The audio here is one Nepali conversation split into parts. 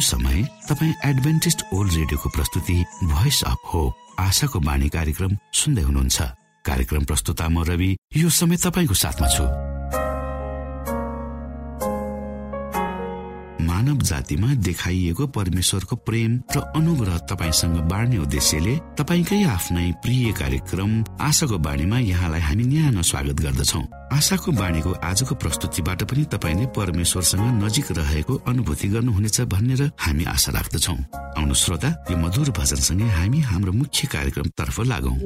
समय तपाईँ एडभेन्टिस्ट ओल्ड रेडियोको प्रस्तुति भोइस अफ होप आशाको बाणी कार्यक्रम सुन्दै हुनुहुन्छ। कार्यक्रम प्रस्तुता म रवि। यो समय तपाईँको साथमा छु। मानव जातिमा देखाइएको परमेश्वरको प्रेम र अनुग्रह तपाईँसँग बाँड्ने उद्देश्यले तपाईँकै आफ्नै प्रिय कार्यक्रम आशाको बाणीमा यहाँलाई हामी न्यानो स्वागत गर्दछौ। आशाको बाणीको आजको प्रस्तुतिबाट पनि तपाईँले परमेश्वरसँग नजिक रहेको अनुभूति गर्नुहुनेछ भनेर हामी आशा राख्दछौ। आउनु श्रोता यो मधुर भजनसँगै हामी हाम्रो मुख्य कार्यक्रम तर्फ लागौं।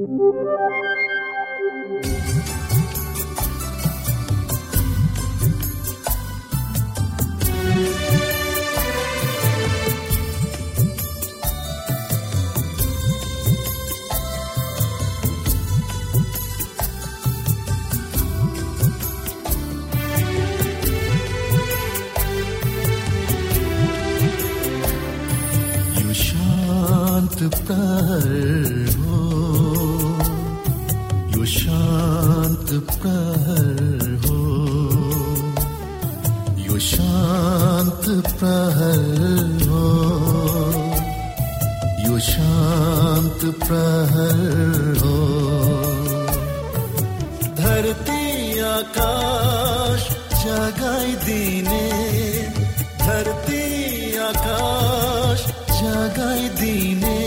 प्रहर हो, यो शान्त प्रहर हो, यो शान्त प्रहर हो, यो शान्त प्रहर हो। धरती आकाश जगाइदिने धरती आकाश जगाइदिने यो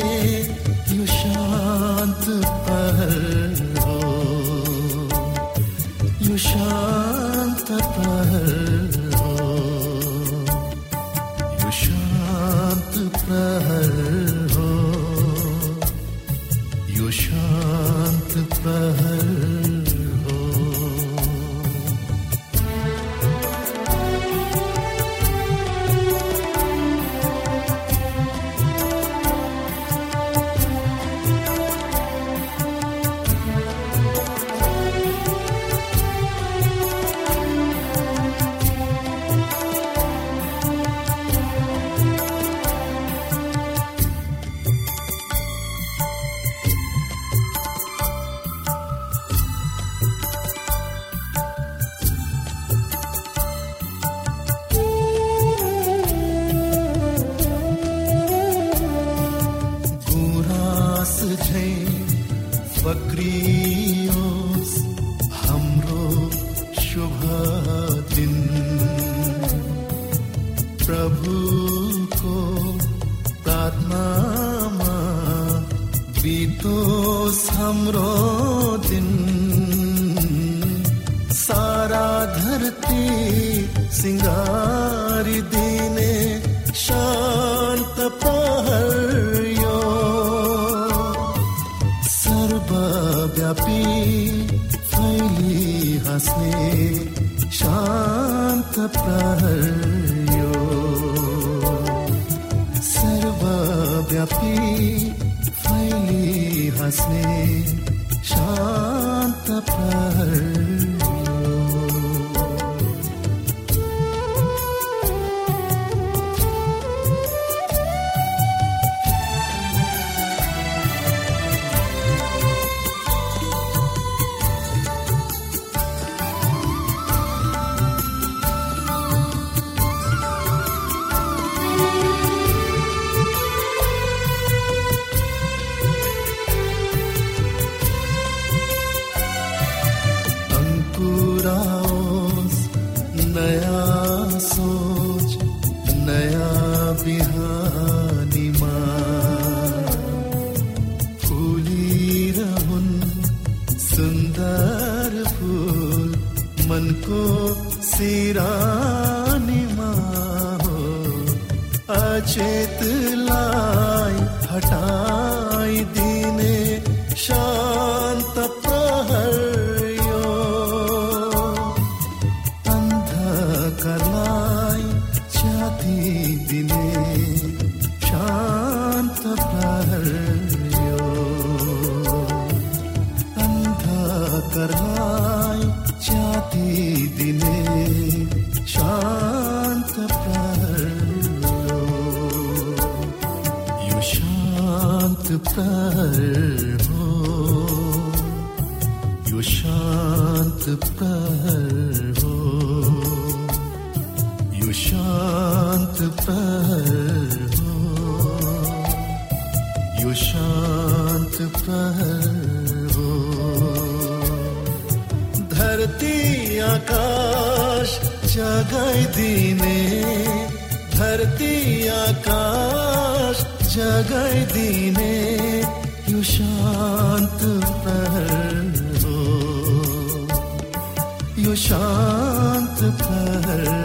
कपी फैली हंसने शांत पर सिरानीमा हो अचेतलाई हटाइदिने शान्त आकाश जगाई दीने धरती आकाश जगाई दीने यु शांत पर हो? यु शांत पर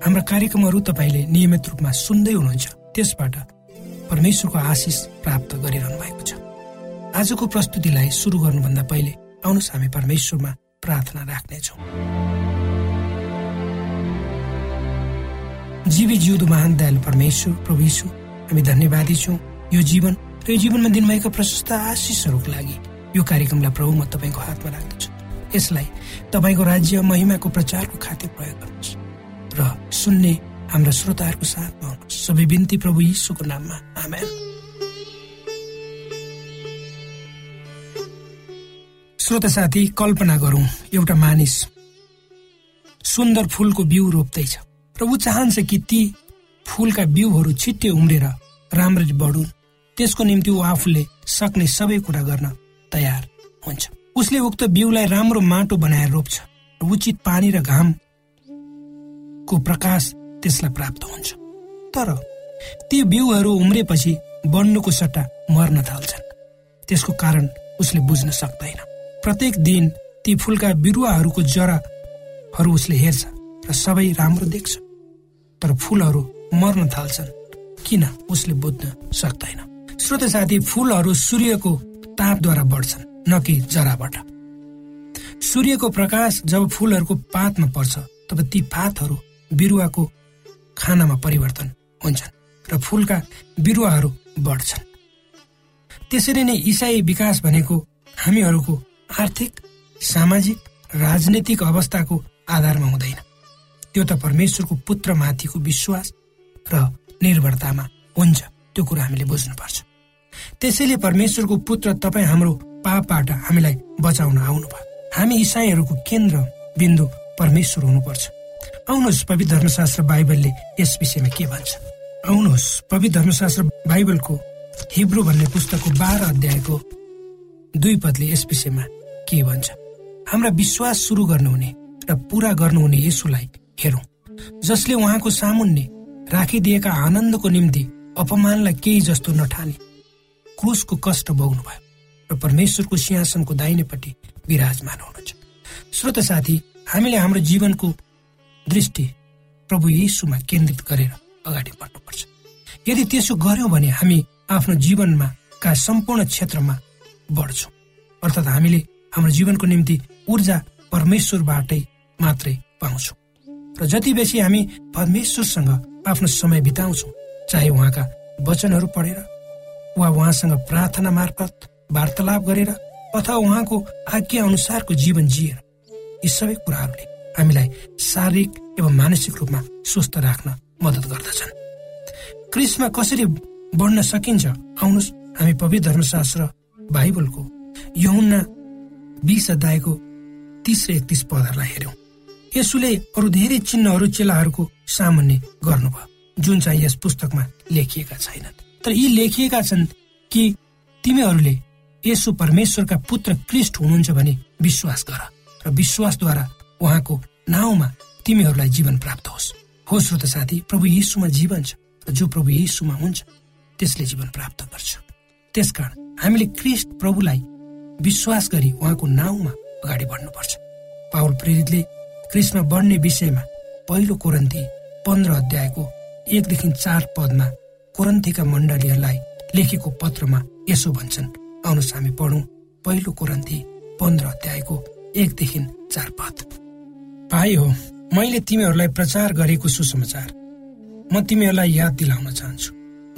हाम्रा कार्यक्रमहरू तपाईँले नियमित रूपमा सुन्दै हुनुहुन्छ। त्यसबाट परमेश्वरको आशिष प्राप्त गरिरहनु भएको छ। आजको प्रस्तुतिलाई सुरु गर्नुभन्दा पहिले आउनुहोस् हामी परमेश्वरमा प्रार्थना राख्नेछौँ। जीवी जिउँदो महान दयालु परमेश्वर प्रभु हामी धन्यवादी छौँ। यो जीवन र यो जीवनमा दिनुभएका प्रशस्त आशिषहरूको लागि यो कार्यक्रमलाई प्रभु म तपाईँको हातमा राख्दछु। यसलाई तपाईँको राज्य महिमाको प्रचारको खातिर प्रयोग गर्नुहोस् र सुन्ने हाम्रा श्रोताहरूको साथमा सबै बिन्ती प्रभु यीशुको नाममा। आमेन। श्रोता साथी कल्पना गरौँ एउटा मानिस सुन्दर फुलको बिउ रोप्दैछ। र ऊ चाहन्छ कि ती फुलका बिउहरू छिट्टै उम्रेर राम्ररी बढुन्। त्यसको निम्ति ऊ आफूले सक्ने सबै कुरा गर्न तयार हुन्छ। उसले उक्त बिउलाई राम्रो माटो बनाएर रोप्छ। र उचित पानी र घामको प्रकाश त्यसलाई प्राप्त हुन्छ। तर ती बिउहरू उम्रेपछि बढ्नुको सट्टा मर्न थाल्छन्। त्यसको कारण उसले बुझ्न सक्दैन। प्रत्येक दिन ती फुलका बिरुवाहरूको जराहरू उसले हेर्छ र सबै राम्रो देख्छ। तर फुलहरू मर्न थाल्छन् किन उसले बुझ्न सक्दैन। श्रोत साथी फुलहरू सूर्यको तापद्वारा बढ्छन् न कि जराबाट। सूर्यको प्रकाश जब फुलहरूको पातमा पर्छ तब ती पातहरू बिरुवाको खानामा परिवर्तन हुन्छन् र फुलका बिरुवाहरू बढ्छन्। त्यसरी नै इसाई विकास भनेको हामीहरूको आर्थिक सामाजिक राजनैतिक अवस्थाको आधारमा हुँदैन। त्यो त परमेश्वरको पुत्रमाथिको विश्वास र निर्भरतामा हुन्छ त्यो कुरा हामीले बुझ्नुपर्छ। त्यसैले परमेश्वरको पुत्र तपाईँ हाम्रो पापबाट हामीलाई बचाउन आउनुभयो। हामी इसाईहरूको केन्द्र बिन्दु परमेश्वर हुनुपर्छ। आउनुहोस् पवित्र धर्मशास्त्र बाइबलले यस विषयमा के भन्छ? आउनुहोस् पवित्र धर्मशास्त्र बाइबलको हिब्रू भन्ने पुस्तकको बाह्र अध्यायको दुई पदले यस विषयमा के भन्छ? हाम्रा विश्वास सुरु गर्नुहुने र पूरा गर्नुहुने यसुलाई हेरौँ। जसले उहाँको सामुन्ने राखिदिएका आनन्दको निम्ति अपमानलाई केही जस्तो नठाने क्रुसको कष्ट भोग्नु भयो र परमेश्वरको सिंहासनको दाहिनेपट्टि विराजमान हुनुहुन्छ। श्रोत साथी हामीले हाम्रो जीवनको दृष्टि प्रभु यीशुमा केन्द्रित गरेर अगाडि बढ्नुपर्छ। यदि त्यसो गर्यौँ भने हामी आफ्नो जीवनमा का सम्पूर्ण क्षेत्रमा बढ्छौँ। अर्थात् हामीले हाम्रो जीवनको निम्ति ऊर्जा परमेश्वरबाटै मात्रै पाउँछौँ। र जति बेसी हामी परमेश्वरसँग आफ्नो समय बिताउँछौँ चाहे उहाँका वचनहरू पढेर वा उहाँसँग प्रार्थना मार्फत वार्तालाप गरेर अथवा उहाँको आज्ञा अनुसारको जीवन जिएर यी सबै कुराहरूले हामीलाई शारीरिक एवं मानसिक रूपमा स्वस्थ राख्न मद्दत गर्दछन्। क्रिसमा कसरी बढ्न सकिन्छ आउनुहोस् हामी पवित्र धर्मशास्त्र बाइबलको यहुन्ना बिस अध्यायको तिस र एकतिस पदहरूलाई हेऱ्यौँ। यसुले अरू धेरै चिन्हहरू चेलाहरूको सामान्य गर्नुभयो जुन चाहिँ यस पुस्तकमा लेखिएका छैनन्। तर यी लेखिएका छन् कि तिमीहरूले यसो परमेश्वरका पुत्र क्रिस्ट हुनुहुन्छ भने विश्वास गर र विश्वासद्वारा उहाँको नाउँमा तिमीहरूलाई जीवन प्राप्त होस्। हो श्रोत साथी प्रभु यीशुमा जीवन छ जो प्रभु यीशुमा हुन्छ त्यसले जीवन प्राप्त गर्छ। त्यसकारण हामीले क्रिस्ट प्रभुलाई विश्वास गरी उहाँको नाउँमा अगाडि बढ्नुपर्छ। पावल प्रेरितले क्रिस्टमा बढ्ने विषयमा पहिलो कोरन्ती पन्ध्र अध्यायको एकदेखि चार पदमा कोरन्थीका मण्डलीहरूलाई लेखेको पत्रमा यसो भन्छन्। आउनुहोस् हामी पढौँ। पहिलो कोरन्थी पन्ध्र अध्यायको एकदेखि चार पद। भाइ हो मैले तिमीहरूलाई प्रचार गरेको सुसमाचार। म तिमीहरूलाई याद दिलाउन चाहन्छु।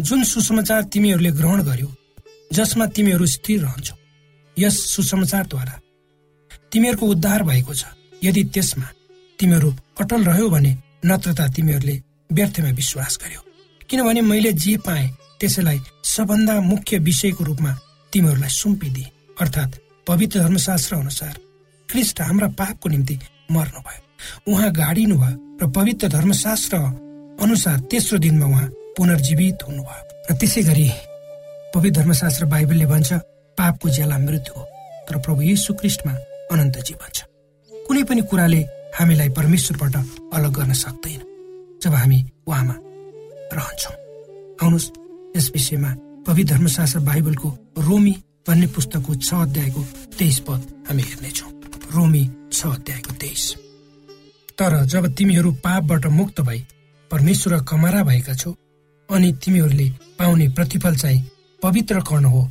जुन सुसमाचार तिमीहरूले ग्रहण गर्यो जसमा तिमीहरू स्थिर रहन्छौ यस सुसमाचारद्वारा तिमीहरूको उद्धार भएको छ। यदि त्यसमा तिमीहरू अटल रह्यो भने नत्र त तिमीहरूले व्यर्थमा विश्वास गर्यो। किनभने मैले जे पाएँ त्यसैलाई सबभन्दा मुख्य विषयको रूपमा तिमीहरूलाई सुम्पिदिए। अर्थात् पवित्र धर्मशास्त्र अनुसार क्रिस्ट हाम्रा पापको निम्ति मर्नुभयो उहाँ गाडिनु भयो र पवित्र धर्मशास्त्र अनुसार तेस्रो दिनमा उहाँ पुनर्जीवित हुनुभयो। र त्यसै गरी पवित्र धर्मशास्त्र बाइबलले भन्छ पापको ज्याला मृत्यु हो तर प्रभु यीशु क्रिस्टमा अनन्त जीवन छ कुनै पनि कुराले हामीलाई परमेश्वरबाट अलग गर्न सक्दैन जब हामी उहाँमा रहन्छौँ। आउनुहोस् यस विषयमा पवित्र धर्मशास्त्र बाइबलको रोमी भन्ने पुस्तकको छ अध्यायको तेइस पद हामी हेर्नेछौँ। रोमी छ अध्यायको तेइस। तर जब तिमीहरू पापबाट मुक्त भई परमेश्वर कमारा भएका छौ अनि तिमीहरूले पाउने प्रतिफल चाहिँ पवित्र कर्ण हो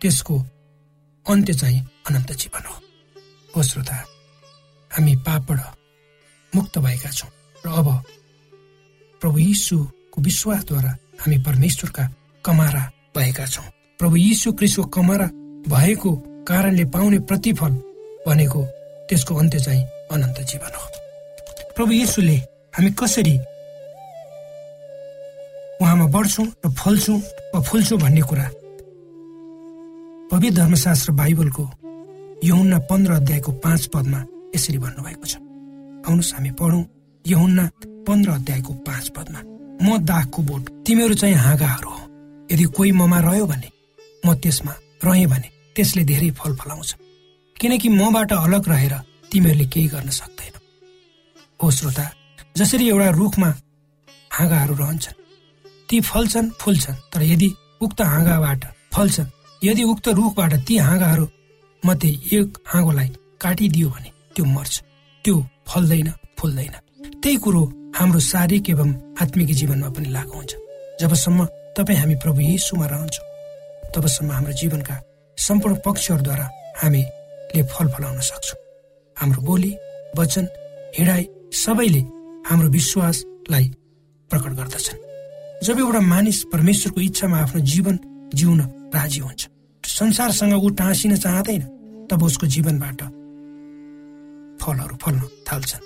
त्यसको अन्त्य चाहिँ अनन्त जीवन हो। हो श्रोता हामी पापबाट मुक्त भएका छौँ र अब प्रभु यीशुको विश्वासद्वारा हामी परमेश्वरका कमारा भएका छौँ। प्रभु यीशु क्रिस्टको कमारा भएको कारणले पाउने प्रतिफल भनेको त्यसको अन्त्य चाहिँ अनन्त जीवन हो। प्रभु यीशुले हामी कसरी उहाँमा बढ्छौँ र फल्छौँ वा फुल्छौँ भन्ने कुरा पवित्र धर्मशास्त्र बाइबलको यहुन्ना पन्ध्र अध्यायको पाँच पदमा यसरी भन्नुभएको छ। आउनुहोस् हामी पढौँ। यहुन्ना पन्ध्र अध्यायको पाँच पदमा म दागको बोट तिमीहरू चाहिँ हाँगाहरू हो। यदि कोही ममा रह्यो भने म त्यसमा रहेँ भने त्यसले धेरै फल फलाउँछ। किनकि मबाट अलग रहेर तिमीहरूले केही गर्न सक्दैन। हो श्रोता जसरी एउटा रुखमा हाँगाहरू रहन्छन् ती फल्छन् फुल्छन् तर यदि उक्त हाँगाबाट फल्छन् यदि उक्त रुखबाट ती हाँगाहरू मध्ये एक हाँगोलाई काटिदियो भने त्यो मर्छ त्यो फल्दैन फुल्दैन। त्यही कुरो हाम्रो शारीरिक एवं आत्मिक जीवनमा पनि लागु हुन्छ। जबसम्म तपाईँ हामी प्रभु यीशुमा रहन्छौँ तबसम्म हाम्रो जीवनका सम्पूर्ण पक्षहरूद्वारा हामीले फल फलाउन सक्छौँ। हाम्रो बोली वचन हिँडाइ सबैले हाम्रो विश्वासलाई प्रकट गर्दछन्। जब एउटा मानिस परमेश्वरको इच्छामा आफ्नो जीवन जिउन राजी हुन्छ संसारसँग ऊ टाँसिन चाहँदैन तब उसको जीवनबाट फलहरू फल्न थाल्छन्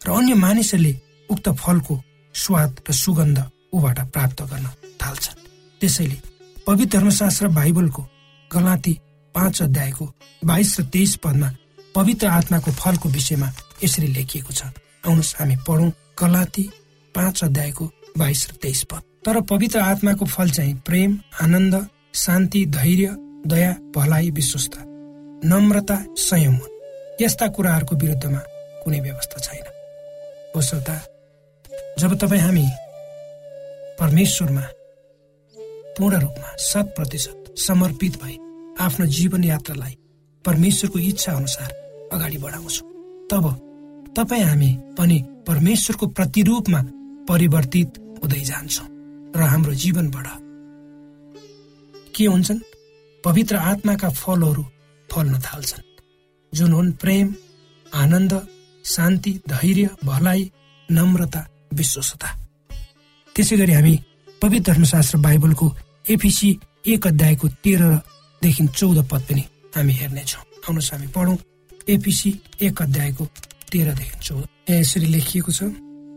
र अन्य मानिसहरूले उक्त फलको स्वाद र सुगन्ध ऊबाट प्राप्त गर्न थाल्छन्। त्यसैले पवित्र धर्मशास्त्र बाइबलको गलाती पाँच अध्यायको बाइस र तेइस पदमा पवित्र आत्माको फलको विषयमा यसरी लेखिएको छ। आउनुहोस् हामी पढौँ गलाती पाँच अध्यायको बाइस र तेइस पद। तर पवित्र आत्माको फल चाहिँ प्रेम आनन्द शान्ति धैर्य दया भलाइ विश्वस्ता नम्रता संयम हुन्। यस्ता कुराहरूको विरुद्धमा कुनै व्यवस्था छैन। हो जब तपाईँ हामी परमेश्वरमा पूर्ण रूपमा शत प्रतिशत समर्पित भई आफ्नो जीवन यात्रालाई परमेश्वरको इच्छा अनुसार अगाडि बढाउँछौँ। तब तपाईँ हामी पनि परमेश्वरको प्रतिरूपमा परिवर्तित हुँदै जान्छौँ र हाम्रो जीवनबाट के हुन्छन्? पवित्र आत्माका फलहरू फल्न थाल्छन् जुन हुन् प्रेम आनन्द शान्ति धैर्य भलाइ नम्रता विश्वसता। त्यसै गरी हामी पवित्र धर्मशास्त्र बाइबलको एफिसी एक अध्यायको तेह्रदेखि चौध पद पनि हामी हेर्नेछौँ। आउनुहोस् हामी पढौँ। एफिसी एक अध्यायको तेह्रदेखि चौध। यहाँ यसरी लेखिएको छ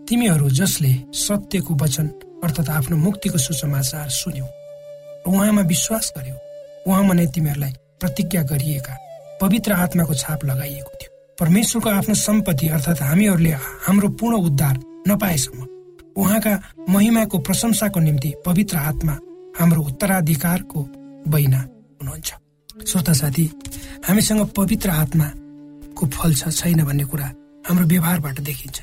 तिमीहरू जसले सत्यको वचन अर्थात् आफ्नो मुक्तिको सुसमाचार सुन्यौ उहाँमा विश्वास गर्यो। उहाँमा नै तिमीहरूलाई प्रतिज्ञा गरिएका पवित्र आत्माको छाप लगाइएको थियो। परमेश्वरको आफ्नो सम्पत्ति अर्थात् हामीहरूले हाम्रो पूर्ण उद्धार नपाएसम्म उहाँका महिमाको प्रशंसाको निम्ति पवित्र आत्मा हाम्रो उत्तराधिकारको बैना हुनुहुन्छ। श्रोता साथी हामीसँग पवित्र आत्माको फल छ छैन भन्ने कुरा हाम्रो व्यवहारबाट देखिन्छ।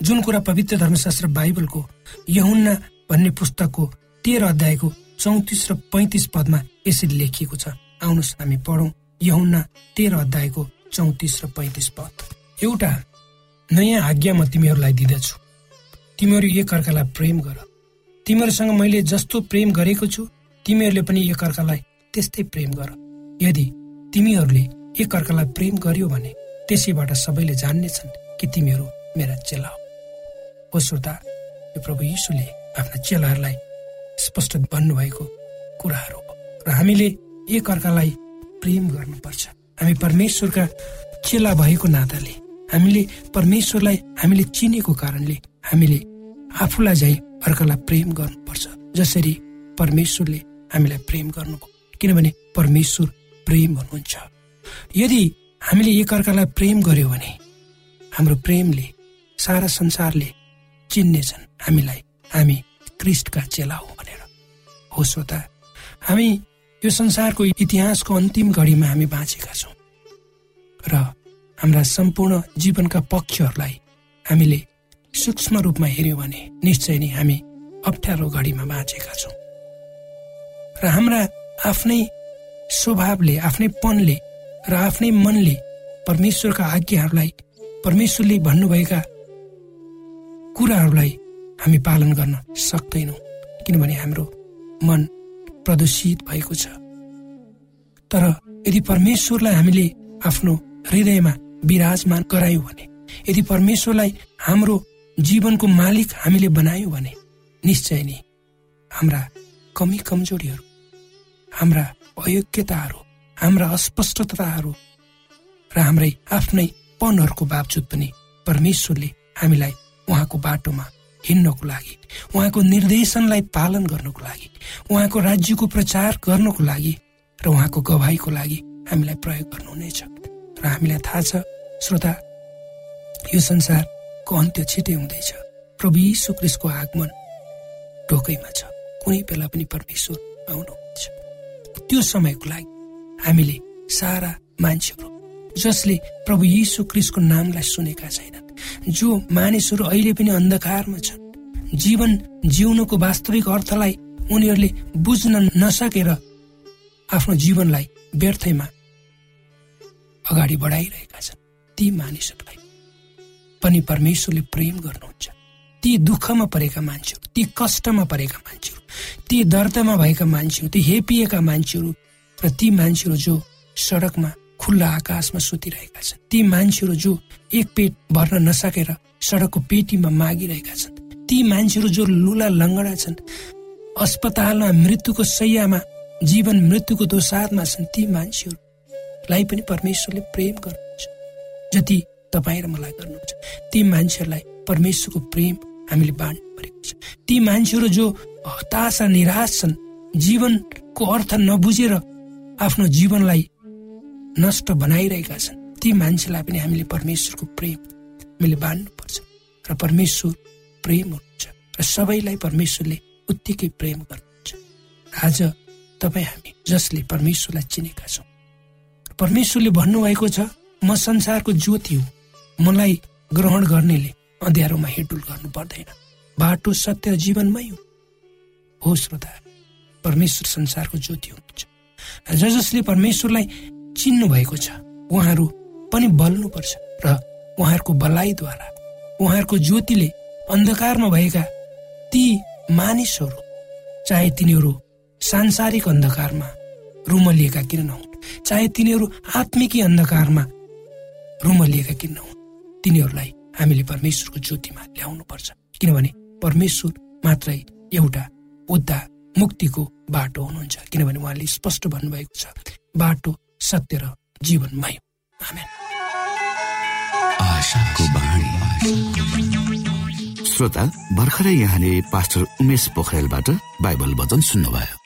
जुन कुरा पवित्र धर्मशास्त्र बाइबलको यहुन्ना भन्ने पुस्तकको तेह्र अध्यायको चौतिस र पैतिस पदमा यसरी लेखिएको छ। आउनुहोस् हामी पढौँ यहुन्ना तेह्र अध्यायको चौतिस र पैतिस पद। एउटा नयाँ आज्ञा म तिमीहरूलाई दिँदछु। तिमीहरू एकअर्कालाई प्रेम गर। तिमीहरूसँग मैले जस्तो प्रेम गरेको छु तिमीहरूले पनि एकअर्कालाई त्यस्तै प्रेम गर। यदि तिमीहरूले एकअर्कालाई प्रेम गर्यो भने त्यसैबाट सबैले जान्नेछन् कि तिमीहरू मेरा चेला हो। हो श्रोता यो प्रभु यीशुले आफ्ना चेलाहरूलाई स्पष्ट भन्नुभएको कुराहरू हो र हामीले एकअर्कालाई प्रेम गर्नुपर्छ। हामी परमेश्वरका चेला भएको नाताले हामीले परमेश्वरलाई हामीले चिनेको कारणले हामीले आफूलाई चाहिँ अर्कालाई प्रेम गर्नुपर्छ। जसरी परमेश्वरले हामीलाई प्रेम गर्नुभयो। किनभने परमेश्वर प्रेम हुनुहुन्छ यदि हामीले एकअर्कालाई प्रेम गर्यो भने हाम्रो प्रेमले सारा संसारले चिन्नेछन् हामीलाई हामी क्रिस्टका चेला हो भनेर। हो श्रोता हामी यो संसारको इतिहासको अन्तिम घडीमा हामी बाँचेका छौँ र हाम्रा सम्पूर्ण जीवनका पक्षहरूलाई हामीले सूक्ष्म रूपमा हेऱ्यौँ भने निश्चय नै हामी अप्ठ्यारो घडीमा बाँचेका छौँ। र हाम्रा आफ्नै स्वभावले आफ्नै पनले र आफ्नै मनले परमेश्वरका आज्ञाहरूलाई परमेश्वरले भन्नुभएका कुराहरूलाई हामी पालन गर्न सक्दैनौँ। किनभने हाम्रो मन प्रदूषित भएको छ। तर यदि परमेश्वरलाई हामीले आफ्नो हृदयमा विराजमान गरायौँ भने यदि परमेश्वरलाई हाम्रो जीवनको मालिक हामीले बनायौँ भने निश्चय नै हाम्रा कमी कमजोरीहरू हाम्रा अयोग्यताहरू हाम्रा अस्पष्टताहरू र हाम्रै आफ्नै पनहरूको बावजुद पनि परमेश्वरले हामीलाई उहाँको बाटोमा हिँड्नको लागि उहाँको निर्देशनलाई पालन गर्नको लागि उहाँको राज्यको प्रचार गर्नको लागि र उहाँको गवाईको लागि हामीलाई प्रयोग गर्नुहुनेछ। र हामीलाई थाहा छ श्रोता यो संसारको अन्त्य छिटै हुँदैछ। प्रभु यीशु आगमन ढोकैमा छ। कुनै बेला पनि परमेश्वर आउनुहुन्छ त्यो समयको लागि हामीले सारा मान्छेहरू जसले प्रभु यीशु क्रिस्टको नामलाई सुनेका छैनन् जो मानिसहरू अहिले पनि अन्धकारमा छन् जीवन जिउनुको वास्तविक अर्थलाई उनीहरूले बुझ्न नसकेर आफ्नो जीवनलाई व्यर्थैमा अगाडि बढाइरहेका छन् ती मानिसहरूलाई पनि परमेश्वरले प्रेम गर्नुहुन्छ। ती दुःखमा परेका मान्छेहरू ती कष्टमा परेका मान्छेहरू ती दर्दमा भएका मान्छेहरू ती हेपिएका मान्छेहरू र ती मान्छेहरू जो सडकमा खुल्ला आकाशमा सुतिरहेका छन् ती मान्छेहरू जो एक पेट भर्न नसकेर सडकको पेटीमा मागिरहेका छन् ती मान्छेहरू जो लुला लङ्गडा छन् अस्पतालमा मृत्युको सैयामा जीवन मृत्युको दोसारमा छन् ती मान्छेहरूलाई पनि परमेश्वरले प्रेम गर्नुहुन्छ। जति तपाईँ र मलाई गर्नुहुन्छ ती मान्छेहरूलाई परमेश्वरको प्रेम हामीले बाँड्नु परेको छ। ती मान्छेहरू जो हताश निराश छन् जीवनको अर्थ नबुझेर आफ्नो जीवनलाई नष्ट बनाइरहेका छन् ती मान्छेलाई पनि हामीले परमेश्वरको प्रेम हामीले बाँड्नुपर्छ र परमेश्वर प्रेम हुनुहुन्छ र सबैलाई परमेश्वरले उत्तिकै प्रेम गर्नुहुन्छ। आज तपाईँ हामी जसले परमेश्वरलाई चिनेका छौँ परमेश्वरले भन्नुभएको छ म संसारको ज्योति हुँ। मलाई ग्रहण गर्नेले अँध्यारोमा हिडुल गर्नु पर्दैन। बाटो सत्य जीवनमै हो। श्रोता परमेश्वर संसारको ज्योति हुनुहुन्छ। ज जसले परमेश्वरलाई चिन्नु भएको छ उहाँहरू पनि बल्नुपर्छ र उहाँहरूको बलाइद्वारा उहाँहरूको ज्योतिले अन्धकारमा भएका ती मानिसहरू चाहे तिनीहरू सांसारिक अन्धकारमा रुमलिएका किन नहुन् चाहे तिनीहरू आत्मिकी अन्धकारमा रुमलिएका किन नहुन् तिनीहरूलाई हामीले परमेश्वरको ज्योतिमा ल्याउनु पर्छ किनभने परमेश्वर मात्रै एउटा उद्धार मुक्तिको बाटो हुनुहुन्छ। किनभने उहाँले स्पष्ट भन्नुभएको छ बाटो सत्य र जीवनमय श्रोता भर्खरै यहाँले पास्टर उमेश पोखरेलबाट बाइबल वचन सुन्नुभयो।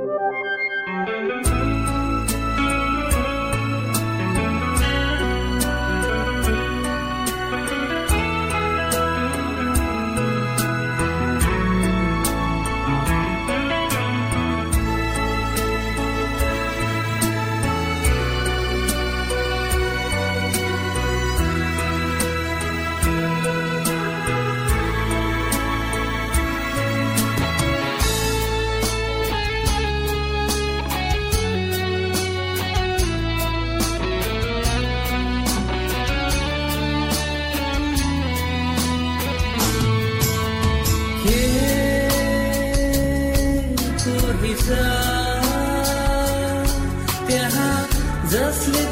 कसले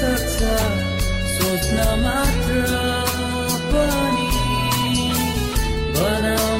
सक्छ। सोच्न मात्र पनि बनाउन मानिस ठुलोबाट कसले सक्छ सोच्न मात्र पनि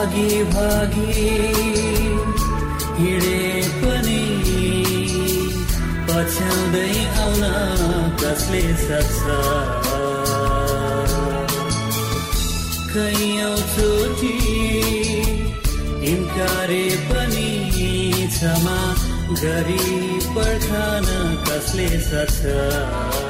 भागी भागी हिँडे पनि पछ्याउँदै आउन कसले सक्छ? कैयौँ चोटि इन्कारे पनि क्षमा गरी पर्खन कसले सक्छ?